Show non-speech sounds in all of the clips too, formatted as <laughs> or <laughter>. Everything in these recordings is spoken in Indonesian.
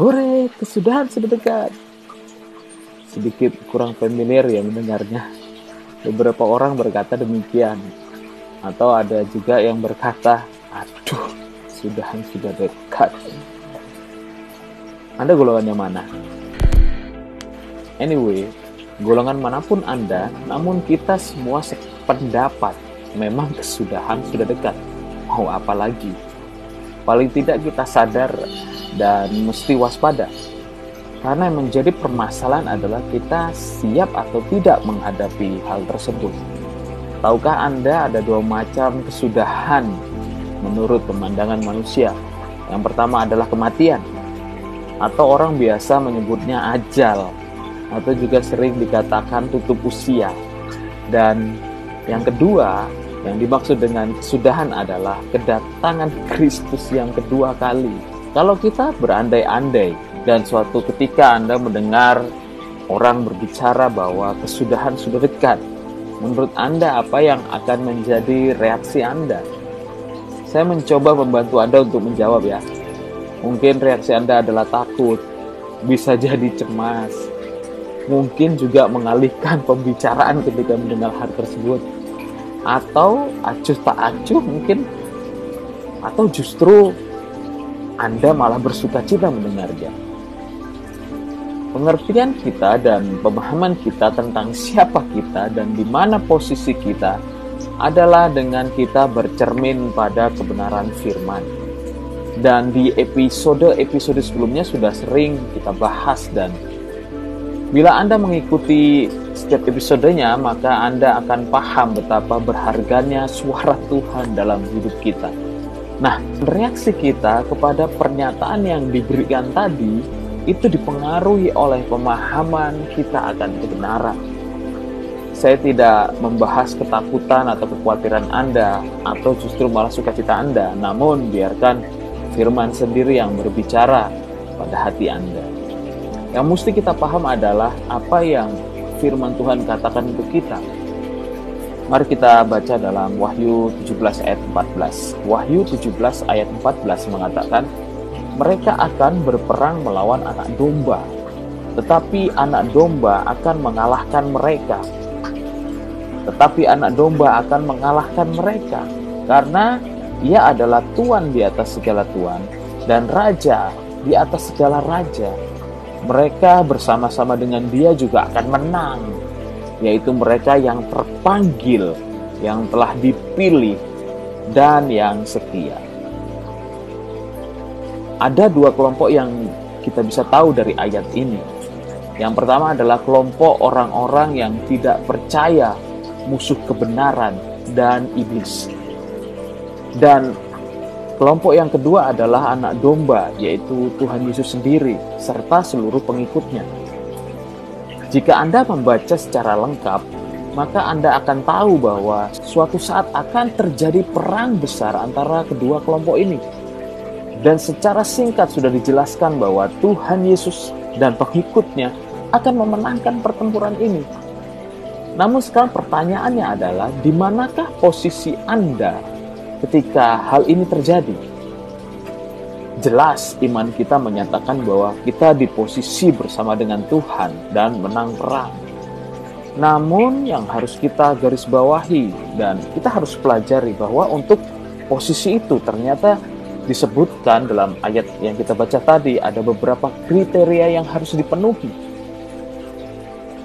Hore, kesudahan sudah dekat. Sedikit kurang familiar ya mendengarnya. Beberapa orang berkata demikian. Atau ada juga yang berkata, aduh, kesudahan sudah dekat. Anda golongannya mana? Anyway, golongan mana pun Anda, namun kita semua sependapat. Memang kesudahan sudah dekat. Mau apa lagi? Paling tidak kita sadar dan mesti waspada. Karena yang menjadi permasalahan adalah kita siap atau tidak menghadapi hal tersebut. Tahukah Anda ada dua macam kesudahan menurut pemandangan manusia? Yang pertama adalah kematian, atau orang biasa menyebutnya ajal, atau juga sering dikatakan tutup usia. Dan yang kedua, yang dimaksud dengan kesudahan adalah kedatangan Kristus yang kedua kali kalau kita berandai-andai dan suatu ketika Anda mendengar orang berbicara bahwa kesudahan sudah dekat, menurut Anda apa yang akan menjadi reaksi Anda? Saya mencoba membantu Anda untuk menjawab ya. Mungkin reaksi Anda adalah takut, bisa jadi cemas, mungkin juga mengalihkan <laughs> pembicaraan ketika mendengar hal tersebut. Atau acuh tak acuh mungkin atau justru anda malah bersuka cita mendengarnya. Pengertian kita dan pemahaman kita tentang siapa kita dan di mana posisi kita adalah dengan kita bercermin pada kebenaran firman. Dan di episode-episode sebelumnya sudah sering kita bahas dan bila Anda mengikuti setiap episodenya, maka Anda akan paham betapa berharganya suara Tuhan dalam hidup kita Nah, reaksi kita kepada pernyataan yang diberikan tadi itu dipengaruhi oleh pemahaman kita akan kebenaran. Saya tidak membahas ketakutan atau kekhawatiran Anda atau justru malah sukacita Anda, namun biarkan firman sendiri yang berbicara pada hati Anda. Yang mesti kita paham adalah apa yang firman Tuhan katakan untuk kita Mari kita baca dalam Wahyu 17 ayat 14. Wahyu 17 ayat 14 mengatakan, mereka akan berperang melawan anak domba, tetapi anak domba akan mengalahkan mereka. Tetapi anak domba akan mengalahkan mereka, karena ia adalah tuan di atas segala tuan dan raja di atas segala raja. Mereka bersama-sama dengan dia juga akan menang yaitu mereka yang terpanggil, yang telah dipilih, dan yang setia. Ada dua kelompok yang kita bisa tahu dari ayat ini. Yang pertama adalah kelompok orang-orang yang tidak percaya musuh kebenaran dan iblis. Dan kelompok yang kedua adalah anak domba, yaitu Tuhan Yesus sendiri serta seluruh pengikutnya. Jika Anda membaca secara lengkap, maka Anda akan tahu bahwa suatu saat akan terjadi perang besar antara kedua kelompok ini. Dan secara singkat sudah dijelaskan bahwa Tuhan Yesus dan pengikutnya akan memenangkan pertempuran ini. Namun sekarang pertanyaannya adalah di manakah posisi Anda ketika hal ini terjadi? Jelas iman kita menyatakan bahwa kita di posisi bersama dengan Tuhan dan menang perang. Namun yang harus kita garis bawahi dan kita harus pelajari bahwa untuk posisi itu ternyata disebutkan dalam ayat yang kita baca tadi ada beberapa kriteria yang harus dipenuhi.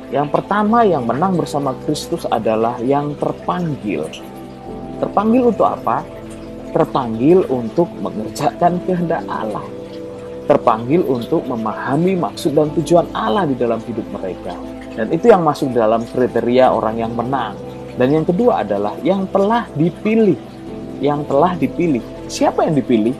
Yang pertama yang menang bersama Kristus adalah yang terpanggil. Terpanggil untuk apa? Terpanggil untuk mengerjakan kehendak Allah, terpanggil untuk memahami maksud dan tujuan Allah di dalam hidup mereka. Dan itu yang masuk dalam kriteria orang yang menang. Dan yang kedua adalah yang telah dipilih. Yang telah dipilih. Siapa yang dipilih?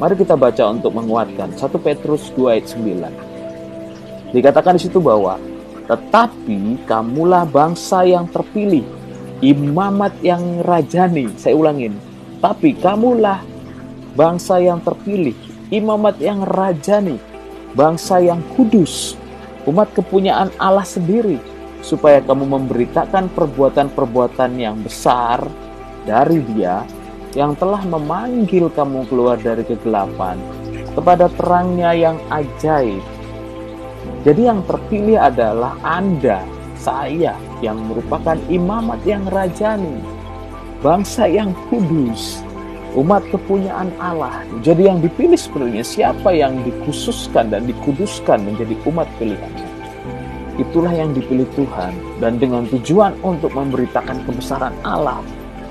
Mari kita baca untuk menguatkan 1 Petrus 2 ayat 9. Dikatakan di situ bahwa tetapi kamulah bangsa yang terpilih, imamat yang rajani. Saya ulangin, tapi kamulah bangsa yang terpilih, imamat yang rajani, bangsa yang kudus, umat kepunyaan Allah sendiri, supaya kamu memberitakan perbuatan-perbuatan yang besar dari Dia yang telah memanggil kamu keluar dari kegelapan kepada terangnya yang ajaib. Jadi yang terpilih adalah Anda, saya yang merupakan imamat yang rajani, bangsa yang kudus, umat kepunyaan Allah. Jadi yang dipilih sebenarnya siapa yang dikhususkan dan dikuduskan menjadi umat pilihannya. Itulah yang dipilih Tuhan dan dengan tujuan untuk memberitakan kebesaran Allah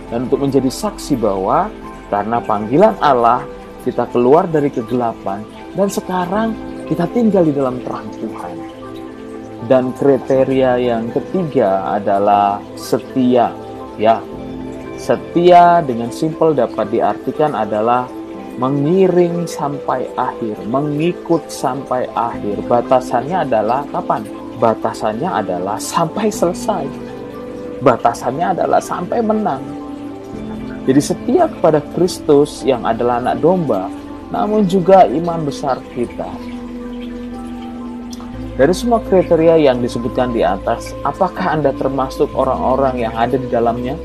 dan untuk menjadi saksi bahwa karena panggilan Allah kita keluar dari kegelapan dan sekarang kita tinggal di dalam terang Tuhan. Dan kriteria yang ketiga adalah setia. Ya, Setia dengan simpel dapat diartikan adalah mengiring sampai akhir, mengikut sampai akhir. Batasannya adalah kapan? Batasannya adalah sampai selesai. Batasannya adalah sampai menang. Jadi setia kepada Kristus yang adalah anak domba, namun juga iman besar kita. Dari semua kriteria yang disebutkan di atas, apakah Anda termasuk orang-orang yang ada di dalamnya?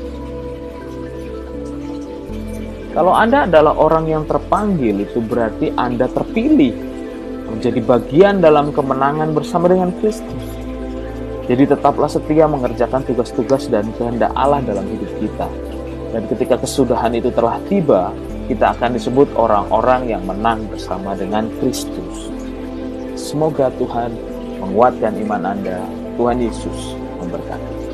Kalau Anda adalah orang yang terpanggil, itu berarti Anda terpilih menjadi bagian dalam kemenangan bersama dengan Kristus. Jadi tetaplah setia mengerjakan tugas-tugas dan kehendak Allah dalam hidup kita. Dan ketika kesudahan itu telah tiba, kita akan disebut orang-orang yang menang bersama dengan Kristus. Semoga Tuhan menguatkan iman Anda. Tuhan Yesus memberkati.